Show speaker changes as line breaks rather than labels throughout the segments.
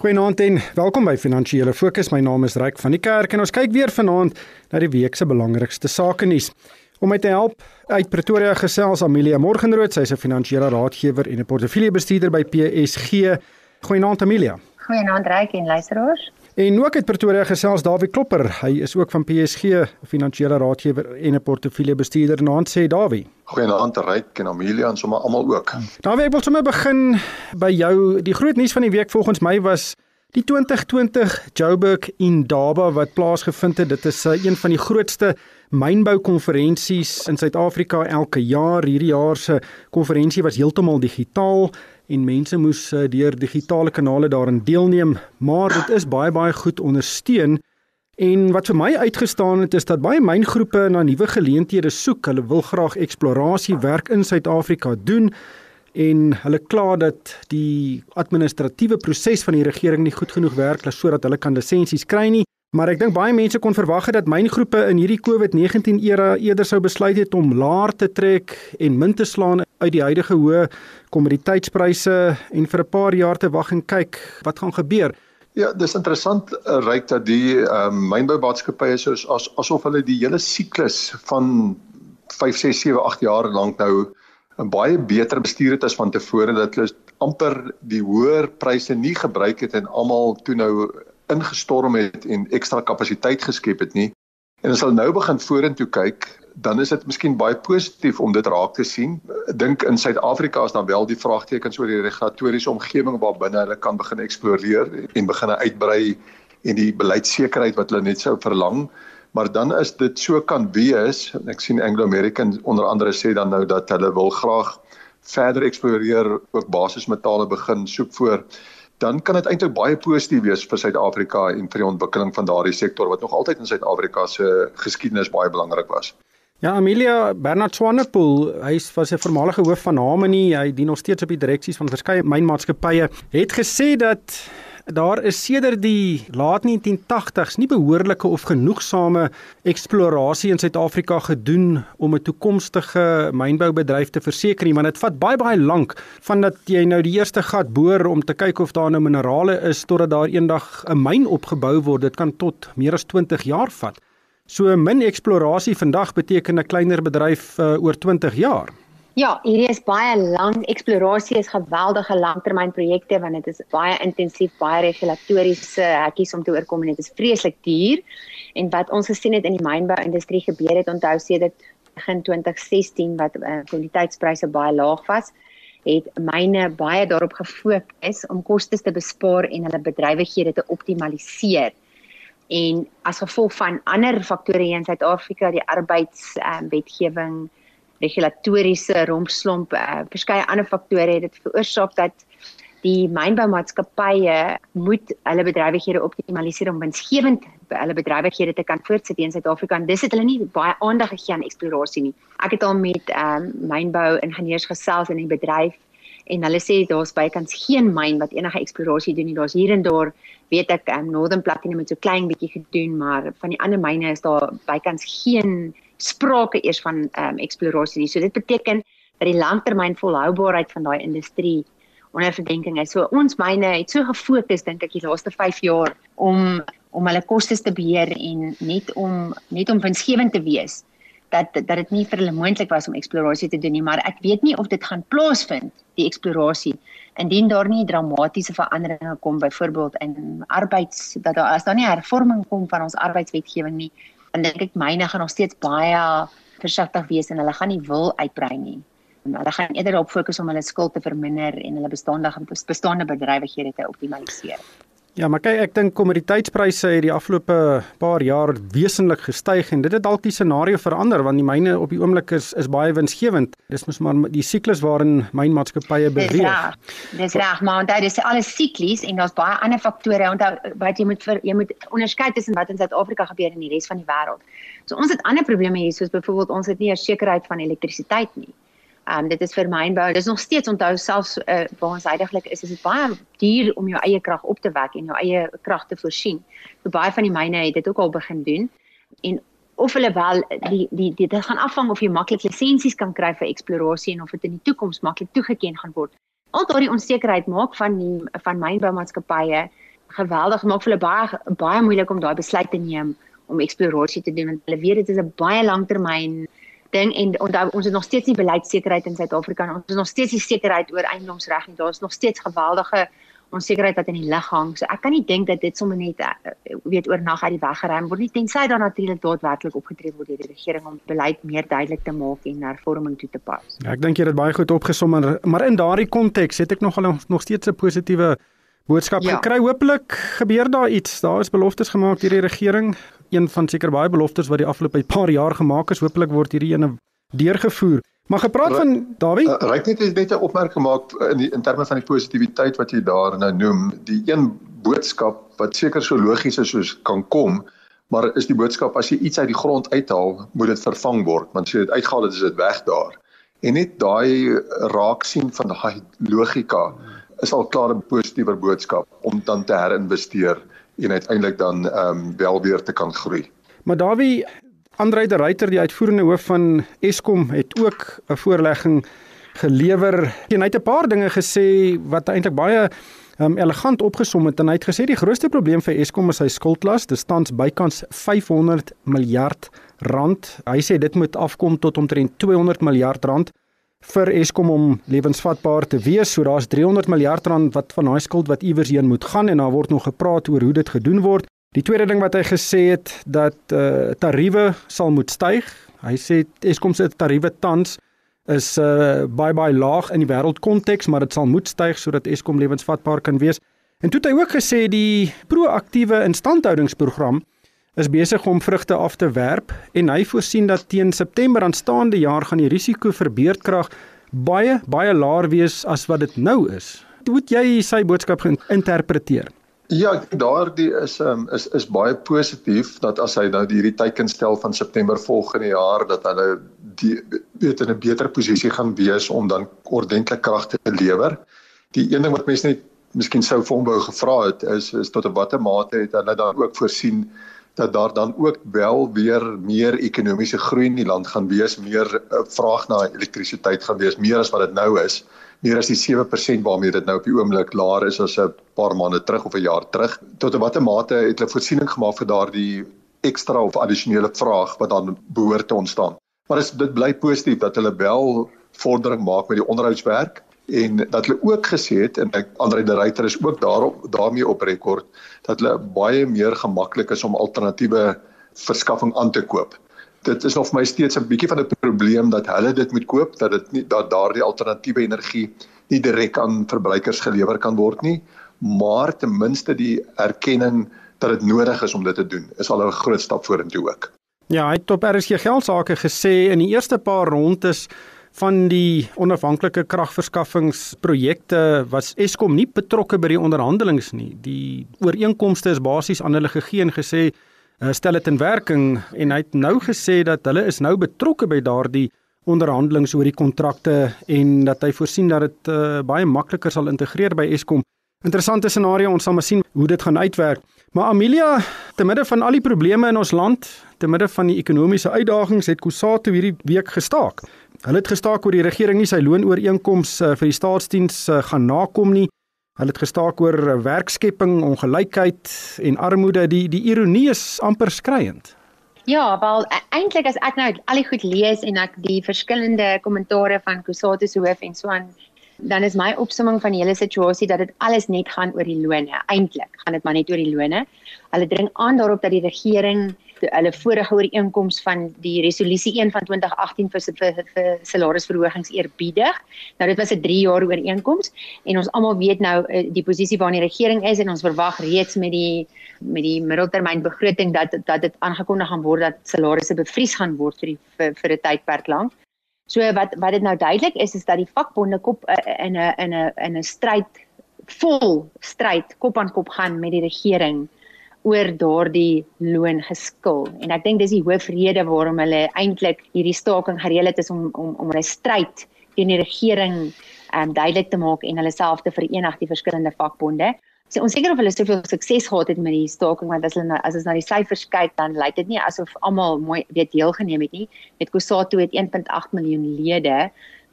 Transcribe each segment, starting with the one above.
Goeienaand en welkom by Finansiële Fokus. My naam is Ryk van die Kerk en ons kyk weer vanaand na die week se belangrikste sake nuus. Om my te help uit Pretoria gesels Amelia Morgenrood, sy is 'n finansiële raadgewer en 'n portefeuljebestuurder by PSG. Goeienaand Amelia.
Goeienaand Ryk en luisteraars.
En ook uit Pretoria gesels Dawie Klopper. Hy is ook van PSG, finansiële raadgewer en 'n portefeuljebestuurder. Naand sê Dawie.
Goeienaand Ryk en Amelia en sommer almal ook.
Dawie, ek wil sommer begin by jou. Die groot nuus van die week volgens my was die 2020 Joburg Indaba wat plaasgevind het. Dit is uh, een van die grootste mynboukonferensies in Suid-Afrika elke jaar. Hierdie jaar se konferensie was heeltemal digitaal en mense moes uh, deur digitale kanale daarin deelneem, maar dit is baie baie goed ondersteun. En wat vir my uitgestaan het is dat baie myngroepe na nuwe geleenthede soek. Hulle wil graag eksplorasiewerk in Suid-Afrika doen en hulle kla dat die administratiewe proses van die regering nie goed genoeg werk sodat hulle kan lisensies kry nie. Maar ek dink baie mense kon verwag het dat myngroepe in hierdie COVID-19 era eerder sou besluit het om laer te trek en min te slaan uit die huidige hoë kommoditeitspryse en vir 'n paar jaar te wag en kyk wat gaan gebeur.
Ja, dis interessant uh, ryk dat die ehm uh, mynboumaatskappye soos as, asof hulle die hele siklus van 5, 6, 7, 8 jaar lank nou 'n baie beter bestuur het as van tevore dat hulle amper die hoër pryse nie gebruik het en almal toe nou ingestorm het en ekstra kapasiteit geskep het nie. En as hulle nou begin vorentoe kyk, dan is dit miskien baie positief om dit raak te sien. Ek dink in Suid-Afrika is dan wel die vraagtekens oor die regulatoriese omgewing waarbinne hulle kan begin eksploreer en begin uitbrei en die beleidsekerheid wat hulle net sou verlang. Maar dan is dit so kan wees. Ek sien Anglo American onder andere sê dan nou dat hulle wil graag verder eksploreer ook basismetale begin soek voor dan kan dit eintlik baie positief wees vir Suid-Afrika en vir die ontwikkeling van daardie sektor wat nog altyd in Suid-Afrika se geskiedenis baie belangrik was.
Ja, Amelia Bernard Swanepoel, hy was 'n voormalige hoof van Harmony, hy dien nog steeds op die direksies van verskeie mynmaatskappye, het gesê dat daar is sedert die laat 1980s nie behoorlike of genoegsame eksplorasie in Suid-Afrika gedoen om 'n toekomstige mynboubedryf te verseker nie, want dit vat baie baie lank vandat jy nou die eerste gat boor om te kyk of daar nou minerale is totdat daar eendag 'n myn opgebou word. Dit kan tot meer as 20 jaar vat. So min eksplorasie vandag beteken 'n kleiner bedryf uh, oor 20 jaar.
Ja, hierdie is baie lank eksplorasie is geweldige langtermynprojekte want dit is baie intensief, baie regulatoriese hekkies om te oorkom en dit is vreeslik duur. En wat ons gesien het in die mynbou-industrie gebeur het, onthou sedert begin 2016 wat uh, kwaliteitspryse baie laag was, het myne baie daarop gefokus om kostes te bespaar en hulle bedrywighede te optimaliseer. En as gevolg van ander faktore in Suid-Afrika, die arbeidswetgewing uh, regulatoriese rompslomp, uh, verskeie ander faktore het dit veroorsaak dat die mynboumaatskappye moet hulle bedrywighede optimaliseer om winsgewend hulle bedrywighede te kan voortsit in Suid-Afrika en dis het hulle nie baie aandag gegee aan eksplorasie nie. Ek het al met ehm um, mynbou ingenieurs gesels in die bedryf en hulle sê daar's bykans geen myn wat enige eksplorasie doen nie. Daar's hier en daar weet ek ehm um, Northern Platinum het so klein bietjie gedoen, maar van die ander myne is daar bykans geen sprake eers van ehm um, eksplorasie nie. So dit beteken dat die langtermyn volhoubaarheid van daai industrie onder verdenking is. So ons myne het so gefokus dink ek die laaste 5 jaar om om hulle kostes te beheer en net om net om winsgewend te wees dat dat dit nie vir hulle moontlik was om eksplorasie te doen nie, maar ek weet nie of dit gaan plaasvind die eksplorasie indien daar nie dramatiese veranderinge kom byvoorbeeld in arbeids dat daar as daar nie hervorming kom van ons arbeidswetgewing nie dan dink ek myne gaan nog steeds baie versigtig wees en hulle gaan nie wil uitbrei nie. Hulle gaan eerder op fokus om hulle skuld te verminder en hulle bestaande bestaande bedrywighede te optimaliseer.
Ja, maar kyk, ek dink kommoditeitspryse het die afgelope paar jaar wesentlik gestyg en dit het dalk die scenario verander want die myne op die oomblik is is baie winsgewend. Dis mos maar die siklus waarin mynmaatskappye beweeg. Dis
reg. Dis reg, maar onthou dis alles siklies en daar's baie ander faktore. Onthou wat jy moet vir jy moet onderskei tussen wat in Suid-Afrika gebeur en die res van die wêreld. So ons het ander probleme hier soos byvoorbeeld ons het nie 'n sekerheid van elektrisiteit nie. Ehm um, dit is vir mynbou. Dis nog steeds onthou selfs uh, waar ons heidaglik is, is dit baie duur om jou eie krag op te wek en jou eie krag te voorsien. So baie van die myne het dit ook al begin doen. En of hulle wel die die dit gaan afhang of jy maklik lisensies kan kry vir eksplorasie en of dit in die toekoms maklik toegeken gaan word. Al daardie onsekerheid maak van die van mynboumaatskappye geweldig maak vir hulle baie baie moeilik om daai besluit te neem om eksplorasie te doen want hulle weet dit is 'n baie langtermyn ding en onthou ons het nog steeds nie beleidssekerheid in Suid-Afrika nie. Ons het nog steeds nie sekerheid oor eiendomsreg nie. Daar is nog steeds geweldige onsekerheid wat in die lug hang. So ek kan nie dink dat dit sommer net eh, weet oornag uit die weg geruim word nie tensy daar natuurlik daadwerklik opgetree word deur die regering om beleid meer duidelik te maak en hervorming toe te pas.
Ja, ek dink jy het dit baie goed opgesom maar in daardie konteks het ek nogal nog steeds 'n positiewe boodskap ja. gekry. Hoopelik gebeur daar iets. Daar is beloftes gemaak deur die regering. Een van seker baie beloftes wat die afgelope paar jaar gemaak is. Hoopelik word hierdie ene deurgevoer. Maar gepraat van Dawie,
uh, ryk net is net 'n opmerking maak in die, in terme van die positiwiteit wat jy daar nou noem. Die een boodskap wat seker so logies is soos kan kom, maar is die boodskap as jy iets uit die grond uithaal, moet dit vervang word, want as jy dit uitgehaal het, is dit weg daar. En net daai raak sien van daai logika is al klaar 'n positiewe boodskap om dan te herinvesteer en uiteindelik dan ehm um, wel weer te kan groei.
Maar Dawie Andre de Ruyter die uitvoerende hoof van Eskom het ook 'n voorlegging gelewer. En hy het 'n paar dinge gesê wat eintlik baie um, elegant opgesom het en hy het gesê die grootste probleem vir Eskom is sy skuldlas. Dit staan bykans 500 miljard rand. Hy sê dit moet afkom tot omtrent 200 miljard rand vir Eskom om lewensvatbaar te wees. So daar's 300 miljard rand wat van daai skuld wat iewers heen moet gaan en daar word nog gepraat oor hoe dit gedoen word. Die tweede ding wat hy gesê het dat uh tariewe sal moet styg. Hy sê Eskom se tariewe tans is uh baie baie laag in die wêreldkonteks, maar dit sal moet styg sodat Eskom lewensvatbaar kan wees. En toe het hy ook gesê die proaktiewe instandhoudingsprogram is besig om vrugte af te werp en hy voorsien dat teen September aanstaande jaar gaan die risiko vir beerdkrag baie baie laer wees as wat dit nou is. Hoe het jy sy boodskap geïnterpreteer?
Ja, daardie is um, is is baie positief dat as hy nou hierdie teiken stel van September volgende jaar dat hulle die weet in 'n beter posisie gaan wees om dan ordentlik krag te lewer. Die een ding wat mense net miskien sou vir hom wou gevra het is is tot watter mate het hulle dan ook voorsien dat daar dan ook wel weer meer ekonomiese groei in die land gaan wees, meer uh, vraag na elektrisiteit gaan wees, meer as wat dit nou is, meer as die 7% waarmee dit nou op die oomblik laer is as 'n paar maande terug of 'n jaar terug. Tot 'n watter mate het hulle voorsiening gemaak vir daardie ekstra of addisionele vraag wat dan behoort te ontstaan. Maar is, dit bly positief dat hulle wel vordering maak met die onderhoudswerk en dat hulle ook gesê het en ek Andre de Ruyter is ook daarop daarmee op rekord dat hulle baie meer gemaklik is om alternatiewe verskaffing aan te koop. Dit is nog vir my steeds 'n bietjie van 'n probleem dat hulle dit moet koop dat dit nie dat daardie alternatiewe energie nie direk aan verbruikers gelewer kan word nie, maar ten minste die erkenning dat dit nodig is om dit te doen is al 'n groot stap vorentoe ook.
Ja, hy het op RSG geldsaake gesê in die eerste paar rondes van die onafhanklike kragverskaffingsprojekte was Eskom nie betrokke by die onderhandelings nie. Die ooreenkomste is basies aan hulle gegee en gesê uh, stel dit in werking en hy het nou gesê dat hulle is nou betrokke by daardie onderhandelings oor die kontrakte en dat hy voorsien dat dit uh, baie makliker sal integreer by Eskom. Interessante scenario, ons sal maar sien hoe dit gaan uitwerk. Maar Amelia, te midde van al die probleme in ons land, te midde van die ekonomiese uitdagings, het Kusatu hierdie week gestaak. Hulle het gestaak oor die regering nie sy loonooreenkomste uh, vir die staatsdiens uh, gaan nakom nie. Hulle het gestaak oor uh, werkskepping, ongelykheid en armoede. Die die ironie is amper skriwend.
Ja, wel e, eintlik as ek nou al die goed lees en ek die verskillende kommentare van Kusatu se hoof en so aan dan is my opsomming van die hele situasie dat dit alles net gaan oor die lone. Eintlik gaan dit maar net oor die lone. Hulle dring aan daarop dat die regering hulle vorige ooreenkoms van die resolusie 1 van 2018 vir vir, vir salarisverhogings eerbiedig. Nou dit was 'n 3 jaar ooreenkoms en ons almal weet nou eh, die posisie waarin die regering is en ons verwag reeds met die met die middeltermynbegroting dat dat dit aangekondig gaan word dat salarisse bevries gaan word vir die vir, vir 'n tydperk lank. So wat wat dit nou duidelik is is dat die vakbonde kop uh, in 'n in 'n in 'n stryd vol stryd kop aan kop gaan met die regering oor daardie loongeskil. En ek dink dis die hoofrede waarom hulle eintlik hierdie staking gereël het is om om om hulle stryd teen die regering um, duidelik te maak en hulle self te verenig die verskillende vakbonde. So ons seker of hulle soveel sukses gehad het met die staking want as hulle na, as ons na die syfers kyk dan lyk dit nie asof almal mooi weet deelgeneem het nie. Met Kusatu het 1.8 miljoen lede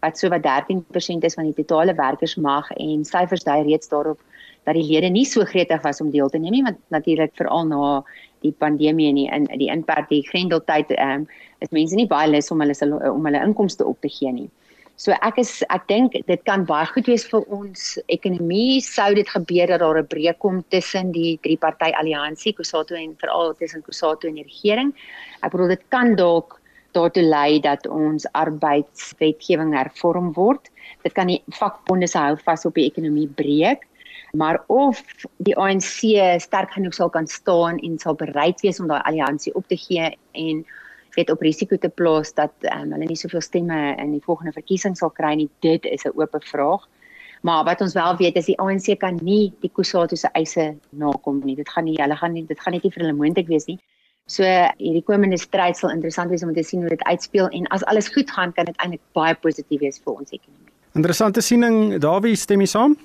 wat so wat 13% is van die totale werkersmag en syfers dui reeds daarop dat die lede nie so gretig was om deel te neem nie want natuurlik veral na die pandemie en die in die inperk die grendeltyd ehm um, is mense nie baie lus om hulle om hulle inkomste op te gee nie. So ek is ek dink dit kan baie goed wees vir ons ekonomie sou dit gebeur dat daar 'n breek kom tussen die drie party alliansie Kusato en veral tussen Kusato en die regering. Ek bedoel dit kan dalk daartoe lei dat ons arbeidswetgewing hervorm word. Dit kan die vakbonde se hou vas op die ekonomie breek. Maar of die ANC sterk genoeg sal kan staan en sal bereid wees om daai alliansie op te gee en weet op risiko te plaas dat um, hulle nie soveel stemme in die volgende verkiesing sal kry nie. Dit is 'n oop vraag. Maar wat ons wel weet is die ANC kan nie die Kusatu se eise nakom nie. Dit gaan nie hulle gaan nie dit gaan net nie vir hulle moontlik wees nie. So hierdie komende stryd sal interessant wees om te sien hoe dit uitspeel en as alles goed gaan kan dit eintlik baie positief wees vir ons ekonomie.
Interessante siening, Dawie, stem jy saam?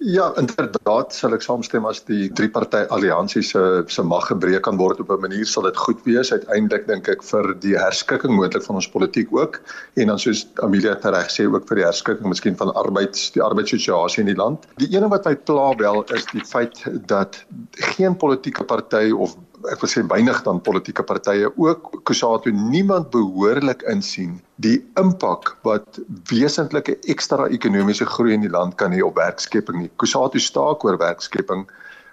Ja, inderdaad sal ek saamstem as die drie party alliansie se se mag gebreek kan word op 'n manier sal dit goed wees uiteindelik dink ek vir die herskikking moontlik van ons politiek ook en dan soos Amelia reg sê ook vir die herskikking miskien van arbeids die arbeidssituasie in die land. Die ene wat my pla wel is die feit dat geen politieke party of ek wil sê weinig dan politieke partye ook Kusatu niemand behoorlik insien die impak wat wesentlike ekstra ekonomiese groei in die land kan hê op werkskeping nie. Kusatu staak oor werkskeping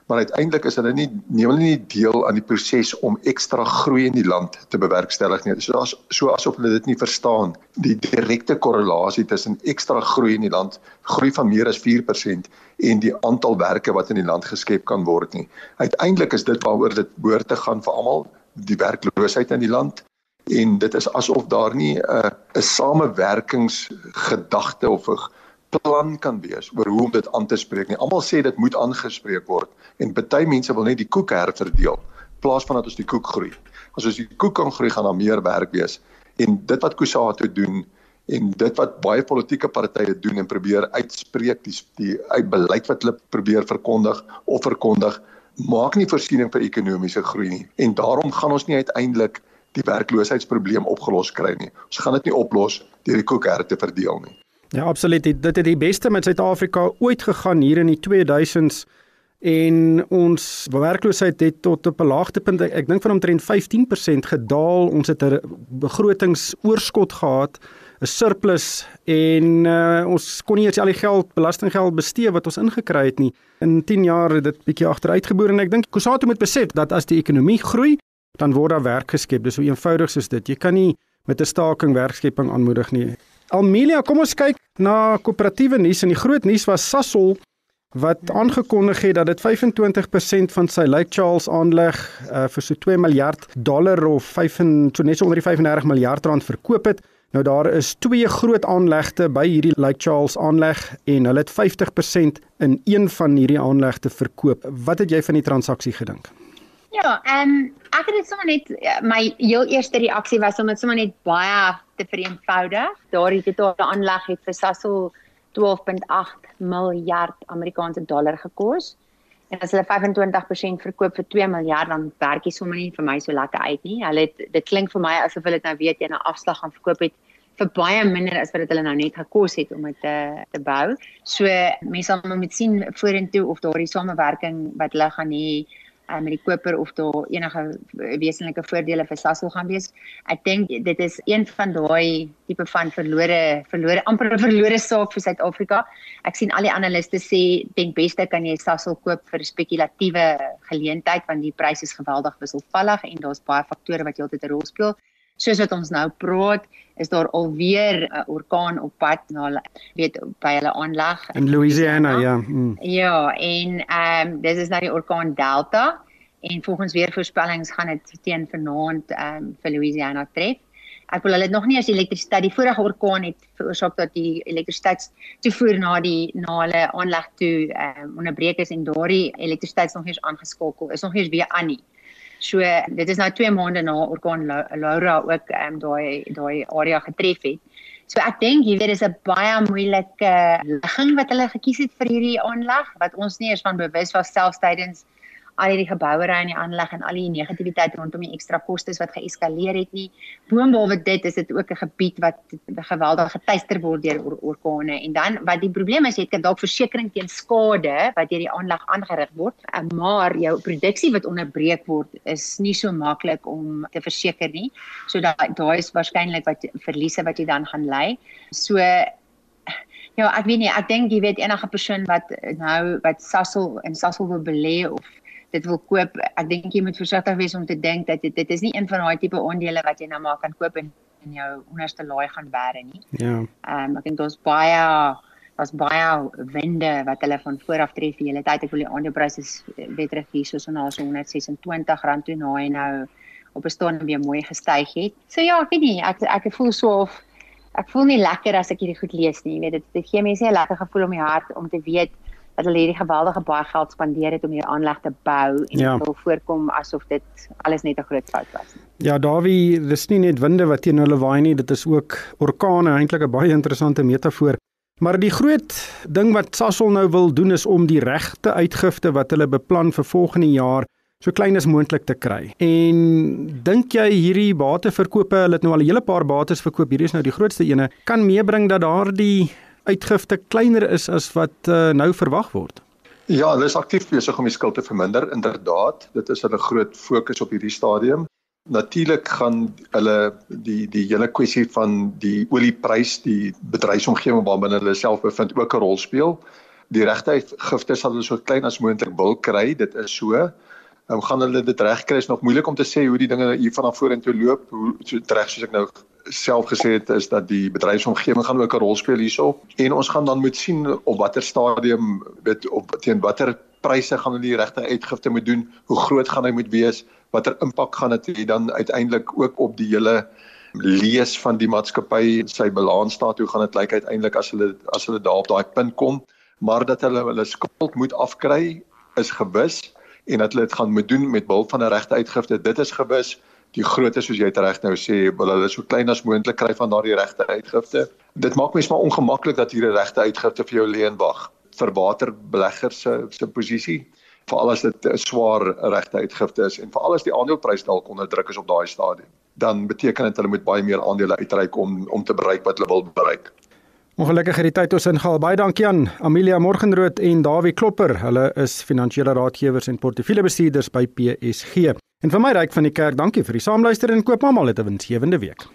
maar uiteindelik is hulle nie neem hulle nie deel aan die proses om ekstra groei in die land te bewerkstellig nie. So as so asof hulle dit nie verstaan die direkte korrelasie tussen ekstra groei in die land, groei van meer as 4% en die aantal werke wat in die land geskep kan word nie. Uiteindelik is dit waaroor dit behoort te gaan vir almal, die werkloosheid in die land en dit is asof daar nie 'n 'n samewerkingsgedagte of 'n plan kan wees oor hoe om dit aan te spreek nie. Almal sê dit moet aangespreek word en baie mense wil net die koek herverdeel plaas van dat ons die koek groei. As ons die koek kan groei, gaan daar meer werk wees. En dit wat Kusatu doen en dit wat baie politieke partye doen en probeer uitspreek die die uit beleid wat hulle probeer verkondig of verkondig maak nie voorsiening vir ekonomiese groei nie. En daarom gaan ons nie uiteindelik die werkloosheidsprobleem opgelos kry nie. Ons gaan dit nie oplos deur die her te verdeel nie.
Ja, absoluut. Dit het die beste met Suid-Afrika ooit gegaan hier in die 2000s en ons werkloosheid het tot op 'n laagtepunt ek dink van omtrent 15% gedaal. Ons het 'n begrotingsoorskot gehad, 'n surplus en uh, ons kon nie eers al die geld, belastinggeld bestee wat ons ingekry het nie. In 10 jaar het dit bietjie agteruitgeboor en ek dink Kusatu moet besef dat as die ekonomie groei, dan word daar werk geskep. Dis so eenvoudig soos dit. Jy kan nie met 'n staking werkskeping aanmoedig nie. Almelia, kom ons kyk na koöperatiewe nuus en die groot nuus was Sasol wat aangekondig het dat dit 25% van sy Lake Charles aanleg uh, vir so 2 miljard dollar of 5 so net so onder die 35 miljard rand verkoop het. Nou daar is twee groot aanlegte by hierdie Lake Charles aanleg en hulle het 50% in een van hierdie aanlegte verkoop. Wat het jy van die transaksie gedink?
Ja, ehm um, ek het dit sommer net ja, my heel eerste reaksie was om dit sommer net baie te vereenvoudig. Daardie totale aanleg het vir Sasol 12.8 miljard Amerikaanse dollar gekos. En as hulle 25% verkoop vir 2 miljard dan werk dit sommer nie vir my so lekker uit nie. Hulle het dit klink vir my asof hulle dit nou weet jy 'n afslag gaan verkoop het vir baie minder as wat dit hulle nou net gekos het om dit te te bou. So mense sal moet sien vorentoe of daardie samewerking wat hulle gaan hê uh, met die koper of daar enige wesenlike voordele vir Sasol gaan wees. Ek dink dit is een van daai tipe van verlore verlore amper 'n verlore saak vir Suid-Afrika. Ek sien al die analiste sê dink beste kan jy Sasol koop vir spekulatiewe geleentheid want die pryse is geweldig wisselvallig en daar's baie faktore wat heeltyd 'n rol speel soos wat ons nou praat, is daar alweer 'n orkaan op pad na weet by hulle aanleg
in Louisiana, ja. Mm.
Ja, en ehm um, dis is nou die orkaan Delta en volgens weervoorspellings gaan dit teen vanaand ehm um, vir Louisiana tref. Ek wil hulle nog nie as elektrisiteit die vorige orkaan het veroorsaak dat die elektrisiteit toevoer na die na hulle aanleg toe ehm um, onderbreek is en daardie elektrisiteit nog nie eens aangeskakel is nog nie eens weer aan nie. So dit is nou 2 maande na orkaan Laura ook ehm um, daai daai area getref het. So ek dink hier weer is 'n baie moeilike ligging wat hulle gekies het vir hierdie aanleg wat ons nie eers van bewus was selfs tydens al hierdie gebouery in die aanleg en al die negativiteit rondom die ekstra kostes wat geeskaleer het nie. Boonbehalwe dit is dit ook 'n gebied wat geweldig geteister word deur or orkane en dan wat die probleem is, jy het dalk versekerings teen skade wat deur die aanleg aangerig word, eh, maar jou produksie wat onderbreek word is nie so maklik om te verseker nie. So daai daai is waarskynlik wat verliese wat jy dan gaan ly. So Ja, ek weet nie, ek dink jy weet enige persoon wat nou wat Sasol en Sasol wil belê of dit wil koop, ek dink jy moet versigtig wees om te dink dat dit dit is nie een van daai tipe aandele wat jy nou maar kan koop en in jou onderste laai gaan bære nie.
Ja.
Ehm um, ek dink daar's baie was baie wende wat hulle van vooraf tref die hele tyd. Ek wil die aandelepryse weet reg hier soos na so R126 toe na hy nou op 'n staan weer mooi gestyg het. So ja, ek weet nie, ek ek voel so of ek voel nie lekker as ek hierdie goed lees nie. Jy weet dit dit gee mense 'n lekker gevoel om die hart om te weet dat hulle hierdie geweldige baie geld spandeer het om hierdie aanleg te bou en ja. dit wil voorkom asof dit alles net 'n groot fout was.
Ja, Dawie, dis nie net winde wat teen hulle waai nie, dit is ook orkane, eintlik 'n baie interessante metafoor. Maar die groot ding wat Sasol nou wil doen is om die regte uitgifte wat hulle beplan vir volgende jaar so klein as moontlik te kry. En dink jy hierdie bateverkope, hulle het nou al 'n hele paar bates verkoop, hierdie is nou die grootste ene, kan meebring dat daardie uitgifte kleiner is as wat uh, nou verwag word?
Ja, hulle is aktief besig om die skuld te verminder. Inderdaad, dit is hulle groot fokus op hierdie stadium. Natuurlik gaan hulle die die hele kwessie van die olieprys, die bedryfsomgewing waarbinne hulle self bevind ook 'n rol speel. Die regte uitgifte sal hulle so klein as moontlik wil kry, dit is so um, gaan hulle dit regkry is nog moeilik om te sê hoe die dinge hier vanaf vorentoe loop hoe so reg soos ek nou self gesê het is dat die bedryfsomgewing gaan ook 'n rol speel hierso en ons gaan dan moet sien op watter stadium weet op teen watter pryse gaan hulle die regte uitgifte moet doen hoe groot gaan hy moet wees watter impak gaan dit hê dan uiteindelik ook op die hele lees van die maatskappy sy balans staat hoe gaan dit lyk uiteindelik as hulle as hulle daar op daai punt kom maar dat hulle hulle skuld moet afkry is gewis en dat hulle dit gaan moet doen met behulp van 'n regte uitgifte. Dit is gewis die grootte soos jy reg nou sê, wil hulle so klein as moontlik kry van daardie regte uitgifte. Dit maak mens maar ongemaklik dat hier 'n regte uitgifte vir jou leen wag vir waterbeleggers se se posisie veral as dit 'n swaar regte uitgifte is en veral as die aandeleprys dalk onder druk is op daai stadium dan beteken dit hulle moet baie meer aandele uitreik om om te bereik wat hulle wil bereik.
Ongelukkig het die tyd ons ingehaal. Baie dankie aan Amelia Morgenrood en Dawie Klopper. Hulle is finansiële raadgewers en portefeuljebestuurders by PSG. En vir my ryk van die kerk, dankie vir die saamluister en koop almal 'n winsgewende week.